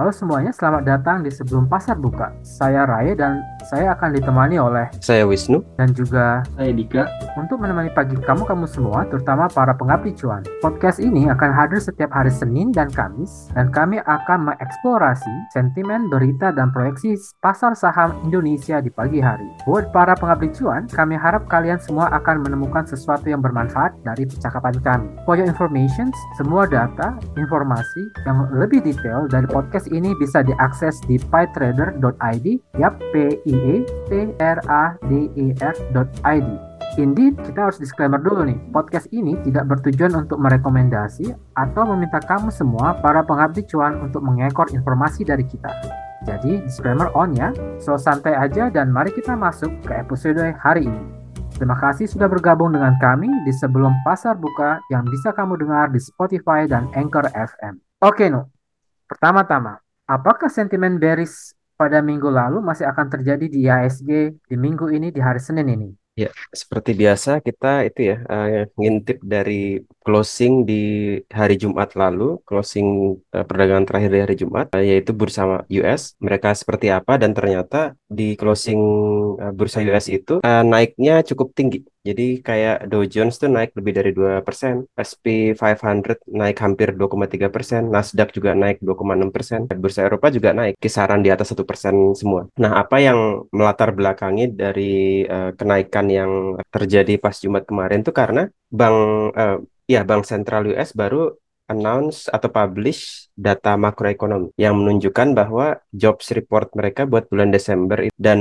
Halo semuanya, selamat datang di Sebelum Pasar Buka. Saya Raya dan saya akan ditemani oleh Saya Wisnu. dan juga Saya Dika. untuk menemani pagi kamu-kamu semua, terutama para pengabdi cuan. Podcast ini akan hadir setiap hari Senin dan Kamis, dan kami akan mengeksplorasi sentimen, berita, dan proyeksi pasar saham Indonesia di pagi hari. Buat para pengabdi cuan, kami harap kalian semua akan menemukan sesuatu yang bermanfaat dari percakapan kami. For your information, semua data, informasi yang lebih detail dari podcast ini bisa diakses di pytrader.id, yap, p i e t r a d e r.id. Indeed, kita harus disclaimer dulu nih. Podcast ini tidak bertujuan untuk merekomendasi atau meminta kamu semua para pengabdi cuan untuk mengekor informasi dari kita. Jadi, disclaimer on ya. So, santai aja dan mari kita masuk ke episode hari ini. Terima kasih sudah bergabung dengan kami di sebelum pasar buka yang bisa kamu dengar di Spotify dan Anchor FM. Oke, Nu. Pertama-tama, apakah sentimen bearish pada minggu lalu masih akan terjadi di IHSG di minggu ini di hari Senin ini? Ya, seperti biasa kita itu ya eh, ngintip dari closing di hari Jumat lalu, closing eh, perdagangan terakhir di hari Jumat, eh, yaitu bursa US. Mereka seperti apa dan ternyata di closing eh, bursa US itu eh, naiknya cukup tinggi. Jadi kayak Dow Jones tuh naik lebih dari 2%, SP 500 naik hampir 2,3%, Nasdaq juga naik 2,6%, Bursa Eropa juga naik kisaran di atas 1% semua. Nah, apa yang melatar belakangi dari eh, kenaikan yang terjadi pas Jumat kemarin tuh karena bank eh, ya bank sentral US baru announce atau publish data makroekonomi yang menunjukkan bahwa jobs report mereka buat bulan Desember dan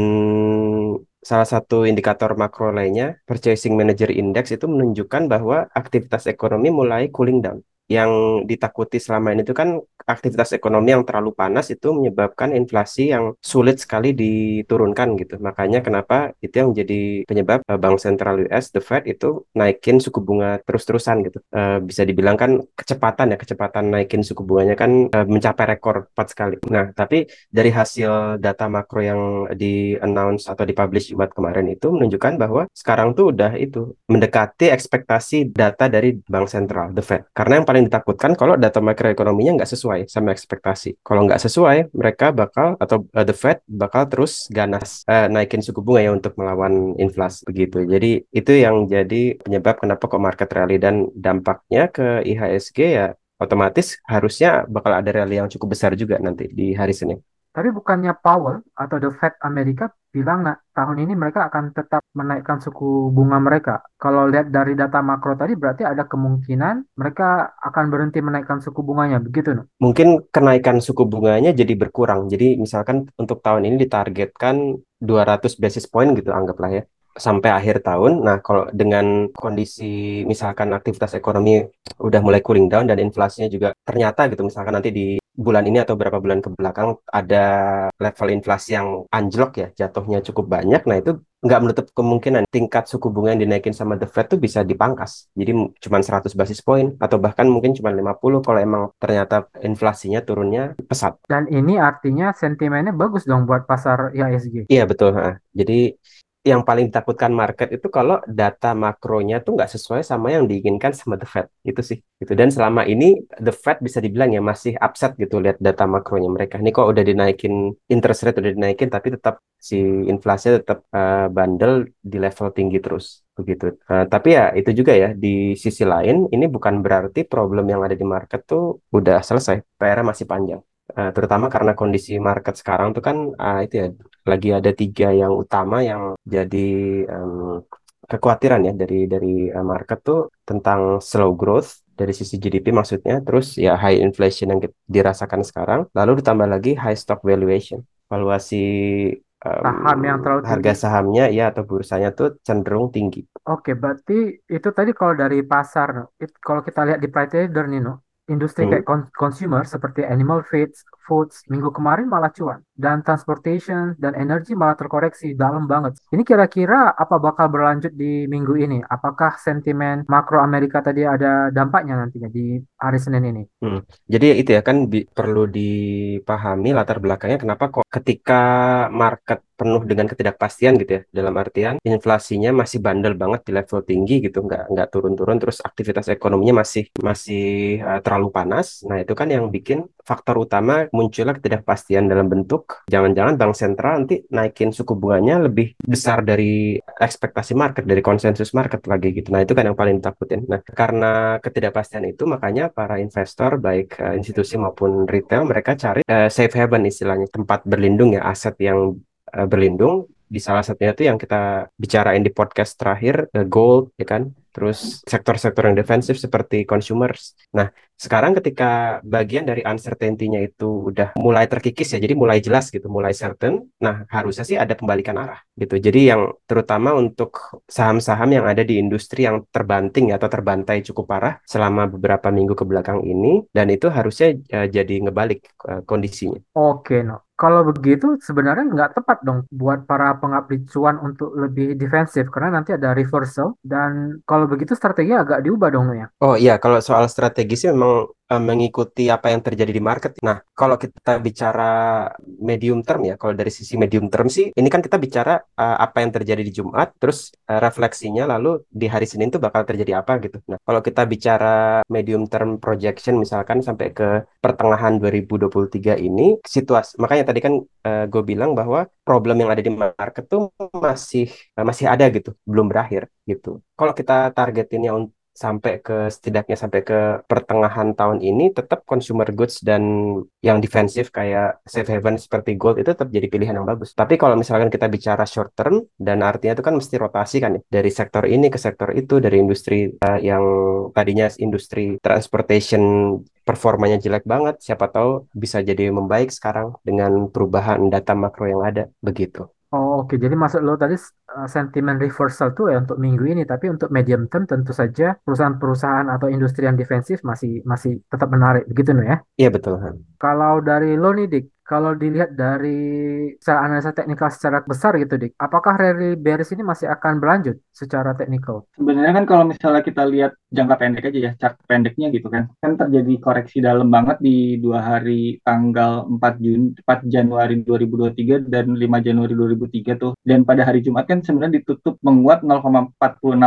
salah satu indikator makro lainnya Purchasing Manager Index itu menunjukkan bahwa aktivitas ekonomi mulai cooling down. Yang ditakuti selama ini itu kan aktivitas ekonomi yang terlalu panas itu menyebabkan inflasi yang sulit sekali diturunkan gitu. Makanya kenapa itu yang menjadi penyebab eh, Bank Sentral US, the Fed itu naikin suku bunga terus-terusan gitu. Eh, bisa dibilang kan kecepatan ya, kecepatan naikin suku bunganya kan eh, mencapai rekor cepat sekali. Nah, tapi dari hasil data makro yang di announce atau dipublish Jumat kemarin itu menunjukkan bahwa sekarang tuh udah itu mendekati ekspektasi data dari Bank Sentral, the Fed. Karena yang paling ditakutkan kalau data makroekonominya nggak sesuai sama ekspektasi. Kalau nggak sesuai, mereka bakal atau uh, the Fed bakal terus ganas uh, naikin suku bunga ya untuk melawan inflasi begitu. Jadi itu yang jadi penyebab kenapa kok market rally dan dampaknya ke IHSG ya otomatis harusnya bakal ada rally yang cukup besar juga nanti di hari Senin. Tapi bukannya Powell atau The Fed Amerika bilang nggak tahun ini mereka akan tetap menaikkan suku bunga mereka. Kalau lihat dari data makro tadi berarti ada kemungkinan mereka akan berhenti menaikkan suku bunganya, begitu no? Mungkin kenaikan suku bunganya jadi berkurang. Jadi misalkan untuk tahun ini ditargetkan 200 basis point gitu anggaplah ya sampai akhir tahun. Nah, kalau dengan kondisi misalkan aktivitas ekonomi udah mulai cooling down dan inflasinya juga ternyata gitu misalkan nanti di bulan ini atau beberapa bulan ke belakang ada level inflasi yang anjlok ya, jatuhnya cukup banyak. Nah, itu nggak menutup kemungkinan tingkat suku bunga yang dinaikin sama The Fed tuh bisa dipangkas. Jadi cuma 100 basis point atau bahkan mungkin cuma 50 kalau emang ternyata inflasinya turunnya pesat. Dan ini artinya sentimennya bagus dong buat pasar IHSG. Iya betul. ha. Jadi yang paling ditakutkan market itu kalau data makronya tuh nggak sesuai sama yang diinginkan sama the Fed itu sih gitu. Dan selama ini the Fed bisa dibilang ya masih upset gitu lihat data makronya mereka. Ini kok udah dinaikin interest rate udah dinaikin tapi tetap si inflasinya tetap eh, bandel di level tinggi terus begitu. Eh, tapi ya itu juga ya di sisi lain ini bukan berarti problem yang ada di market tuh udah selesai PR-nya masih panjang Eh, terutama karena kondisi market sekarang tuh kan ah, itu ya lagi ada tiga yang utama yang jadi em, kekhawatiran ya dari dari eh, market tuh tentang slow growth dari sisi GDP maksudnya, terus ya high inflation yang dirasakan sekarang, lalu ditambah lagi high stock valuation, valuasi em, Saham yang terlalu harga tinggi. sahamnya ya atau bursanya tuh cenderung tinggi. Oke, berarti itu tadi kalau dari pasar. It- kalau kita lihat di Price Trader nih, no, industri kayak kon- consumer seperti animal feeds, foods, minggu kemarin malah cuan. Dan transportation dan energi malah terkoreksi dalam banget. Ini kira-kira apa bakal berlanjut di minggu ini? Apakah sentimen makro Amerika tadi ada dampaknya nantinya di hari Senin ini? Hmm. Jadi itu ya kan perlu dipahami latar belakangnya kenapa kok ketika market penuh dengan ketidakpastian gitu ya dalam artian inflasinya masih bandel banget di level tinggi gitu nggak nggak turun-turun terus aktivitas ekonominya masih masih uh, terlalu panas nah itu kan yang bikin faktor utama munculnya ketidakpastian dalam bentuk jangan-jangan bank sentral nanti naikin suku bunganya lebih besar dari ekspektasi market, dari konsensus market lagi gitu. Nah, itu kan yang paling ditakutin. Nah, karena ketidakpastian itu makanya para investor baik uh, institusi maupun retail mereka cari uh, safe haven istilahnya, tempat berlindung ya, aset yang uh, berlindung di salah satunya itu yang kita bicarain di podcast terakhir uh, gold ya kan terus sektor-sektor yang defensif seperti consumers. Nah, sekarang ketika bagian dari uncertainty-nya itu udah mulai terkikis ya, jadi mulai jelas gitu, mulai certain, nah harusnya sih ada pembalikan arah gitu. Jadi yang terutama untuk saham-saham yang ada di industri yang terbanting atau terbantai cukup parah selama beberapa minggu ke belakang ini, dan itu harusnya uh, jadi ngebalik uh, kondisinya. Oke, no. Kalau begitu sebenarnya nggak tepat dong buat para pengabdi cuan untuk lebih defensif karena nanti ada reversal dan kalau begitu strategi agak diubah dong ya. Oh iya, kalau soal strategi sih memang uh, mengikuti apa yang terjadi di market. Nah, kalau kita bicara medium term ya, kalau dari sisi medium term sih, ini kan kita bicara uh, apa yang terjadi di Jumat, terus uh, refleksinya lalu di hari Senin itu bakal terjadi apa gitu. Nah, kalau kita bicara medium term projection misalkan sampai ke pertengahan 2023 ini, situasi, makanya tadi kan uh, gue bilang bahwa problem yang ada di market tuh masih uh, masih ada gitu, belum berakhir gitu. Kalau kita targetinnya untuk sampai ke setidaknya sampai ke pertengahan tahun ini tetap consumer goods dan yang defensif kayak safe haven seperti gold itu tetap jadi pilihan yang bagus. Tapi kalau misalkan kita bicara short term dan artinya itu kan mesti rotasi kan ya dari sektor ini ke sektor itu dari industri uh, yang tadinya industri transportation performanya jelek banget siapa tahu bisa jadi membaik sekarang dengan perubahan data makro yang ada begitu. Oh, oke. Jadi maksud lo tadi uh, sentimen reversal tuh ya untuk minggu ini, tapi untuk medium term tentu saja perusahaan-perusahaan atau industri yang defensif masih masih tetap menarik, begitu no ya? Iya betul. Han. Kalau dari lo nih, Dik, kalau dilihat dari secara analisa teknikal secara besar gitu, Dik, apakah rally bearish ini masih akan berlanjut secara teknikal? Sebenarnya kan kalau misalnya kita lihat jangka pendek aja ya, chart pendeknya gitu kan, kan terjadi koreksi dalam banget di dua hari tanggal 4 Juni, 4 Januari 2023 dan 5 Januari 2003 tuh. Dan pada hari Jumat kan sebenarnya ditutup menguat 0,46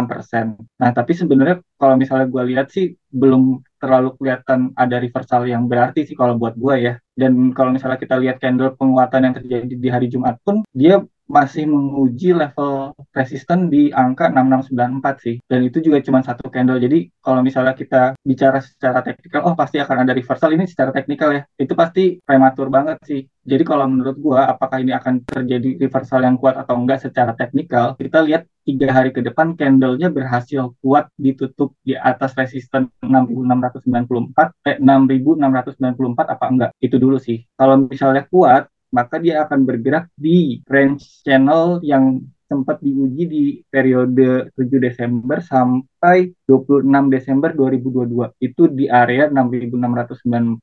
persen. Nah, tapi sebenarnya kalau misalnya gue lihat sih belum terlalu kelihatan ada reversal yang berarti sih kalau buat gue ya. Dan kalau misalnya kita lihat candle penguatan yang terjadi di hari Jumat pun dia masih menguji level resisten di angka 6694 sih. Dan itu juga cuma satu candle. Jadi kalau misalnya kita bicara secara teknikal, oh pasti akan ada reversal ini secara teknikal ya. Itu pasti prematur banget sih. Jadi kalau menurut gua apakah ini akan terjadi reversal yang kuat atau enggak secara teknikal, kita lihat tiga hari ke depan candlenya berhasil kuat ditutup di atas resisten 6694, eh, 6694 apa enggak? Itu dulu sih. Kalau misalnya kuat, maka dia akan bergerak di range channel yang sempat diuji di periode 7 Desember sampai 26 Desember 2022. Itu di area 6694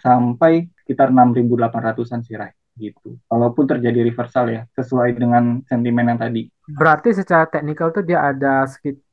sampai sekitar 6800-an sih, Rai gitu. Walaupun terjadi reversal ya, sesuai dengan sentimen yang tadi. Berarti secara teknikal tuh dia ada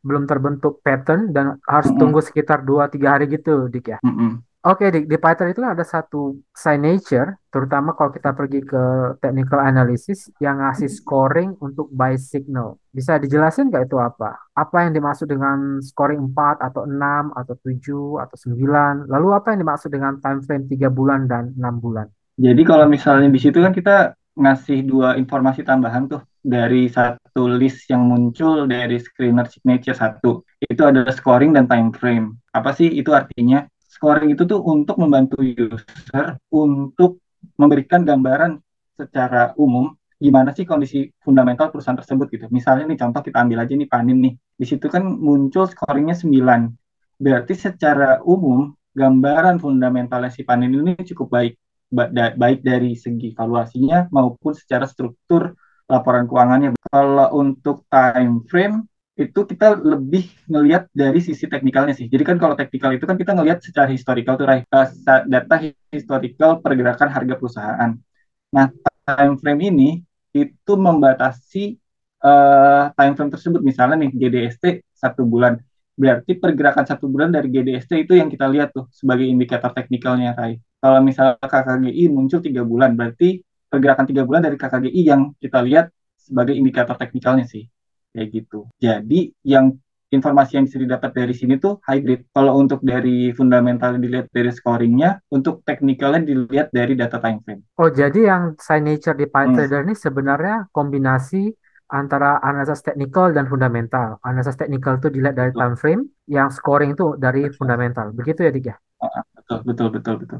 belum terbentuk pattern dan harus mm -hmm. tunggu sekitar 2-3 hari gitu, Dik ya? Mm -hmm. Oke, di, di Python itu kan ada satu signature, terutama kalau kita pergi ke technical analysis yang ngasih scoring untuk buy signal. Bisa dijelasin nggak itu apa? Apa yang dimaksud dengan scoring 4 atau 6 atau 7 atau 9? Lalu apa yang dimaksud dengan time frame 3 bulan dan 6 bulan? Jadi kalau misalnya di situ kan kita ngasih dua informasi tambahan tuh dari satu list yang muncul dari screener signature satu. Itu ada scoring dan time frame. Apa sih itu artinya? Scoring itu tuh untuk membantu user untuk memberikan gambaran secara umum gimana sih kondisi fundamental perusahaan tersebut gitu. Misalnya nih contoh kita ambil aja nih Panin nih. Di situ kan muncul scoringnya 9. Berarti secara umum gambaran fundamentalnya si Panin ini cukup baik baik dari segi valuasinya maupun secara struktur laporan keuangannya. Kalau untuk time frame itu kita lebih ngelihat dari sisi teknikalnya sih. Jadi kan kalau teknikal itu kan kita ngelihat secara historical tuh uh, data historical pergerakan harga perusahaan. Nah, time frame ini itu membatasi uh, time frame tersebut. Misalnya nih GDST satu bulan. Berarti pergerakan satu bulan dari GDST itu yang kita lihat tuh sebagai indikator teknikalnya, Rai. Kalau misalnya KKGI muncul tiga bulan, berarti pergerakan tiga bulan dari KKGI yang kita lihat sebagai indikator teknikalnya sih kayak gitu. Jadi yang informasi yang bisa didapat dari sini tuh hybrid. Kalau untuk dari fundamental dilihat dari scoringnya, untuk technicalnya dilihat dari data time frame. Oh, jadi yang signature di PyTrader ini sebenarnya kombinasi antara analisis teknikal dan fundamental. Analisis teknikal itu dilihat dari Betul. time frame, yang scoring itu dari Betul. fundamental. Begitu ya, Dik ya? Ah, ah, Betul, betul, betul, betul.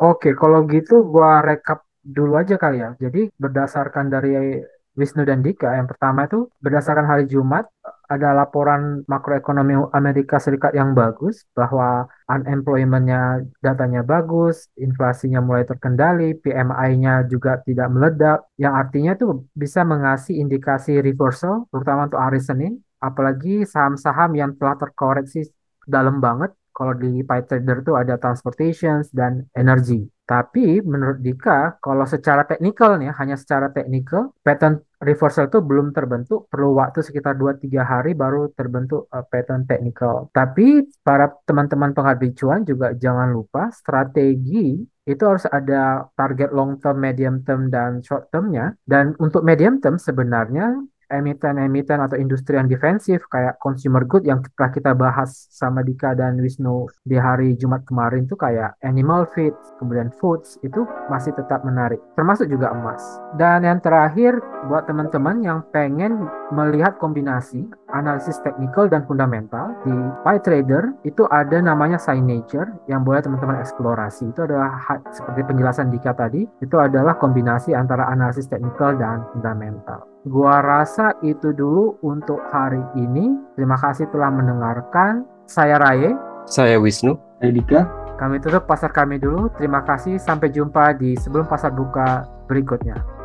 Oke, kalau gitu gua rekap dulu aja kali ya. Jadi berdasarkan dari Wisnu dan Dika, yang pertama itu berdasarkan hari Jumat ada laporan makroekonomi Amerika Serikat yang bagus bahwa unemployment-nya datanya bagus, inflasinya mulai terkendali, PMI-nya juga tidak meledak, yang artinya itu bisa mengasih indikasi reversal terutama untuk hari Senin, apalagi saham-saham yang telah terkoreksi dalam banget kalau di PyTrader itu ada transportation dan energy. Tapi menurut Dika, kalau secara teknikal nih, hanya secara teknikal, pattern reversal itu belum terbentuk, perlu waktu sekitar 2-3 hari baru terbentuk uh, pattern teknikal. Tapi para teman-teman pengabdi cuan juga jangan lupa strategi itu harus ada target long term, medium term, dan short termnya. Dan untuk medium term sebenarnya emiten-emiten atau industri yang defensif kayak consumer good yang telah kita bahas sama Dika dan Wisnu di hari Jumat kemarin tuh kayak animal feed, kemudian foods itu masih tetap menarik, termasuk juga emas. Dan yang terakhir buat teman-teman yang pengen melihat kombinasi analisis teknikal dan fundamental di PyTrader itu ada namanya signature yang boleh teman-teman eksplorasi. Itu adalah seperti penjelasan Dika tadi, itu adalah kombinasi antara analisis teknikal dan fundamental. Gua rasa itu dulu untuk hari ini. Terima kasih telah mendengarkan. Saya Raye. Saya Wisnu. Saya Dika. Kami tutup pasar kami dulu. Terima kasih. Sampai jumpa di sebelum pasar buka berikutnya.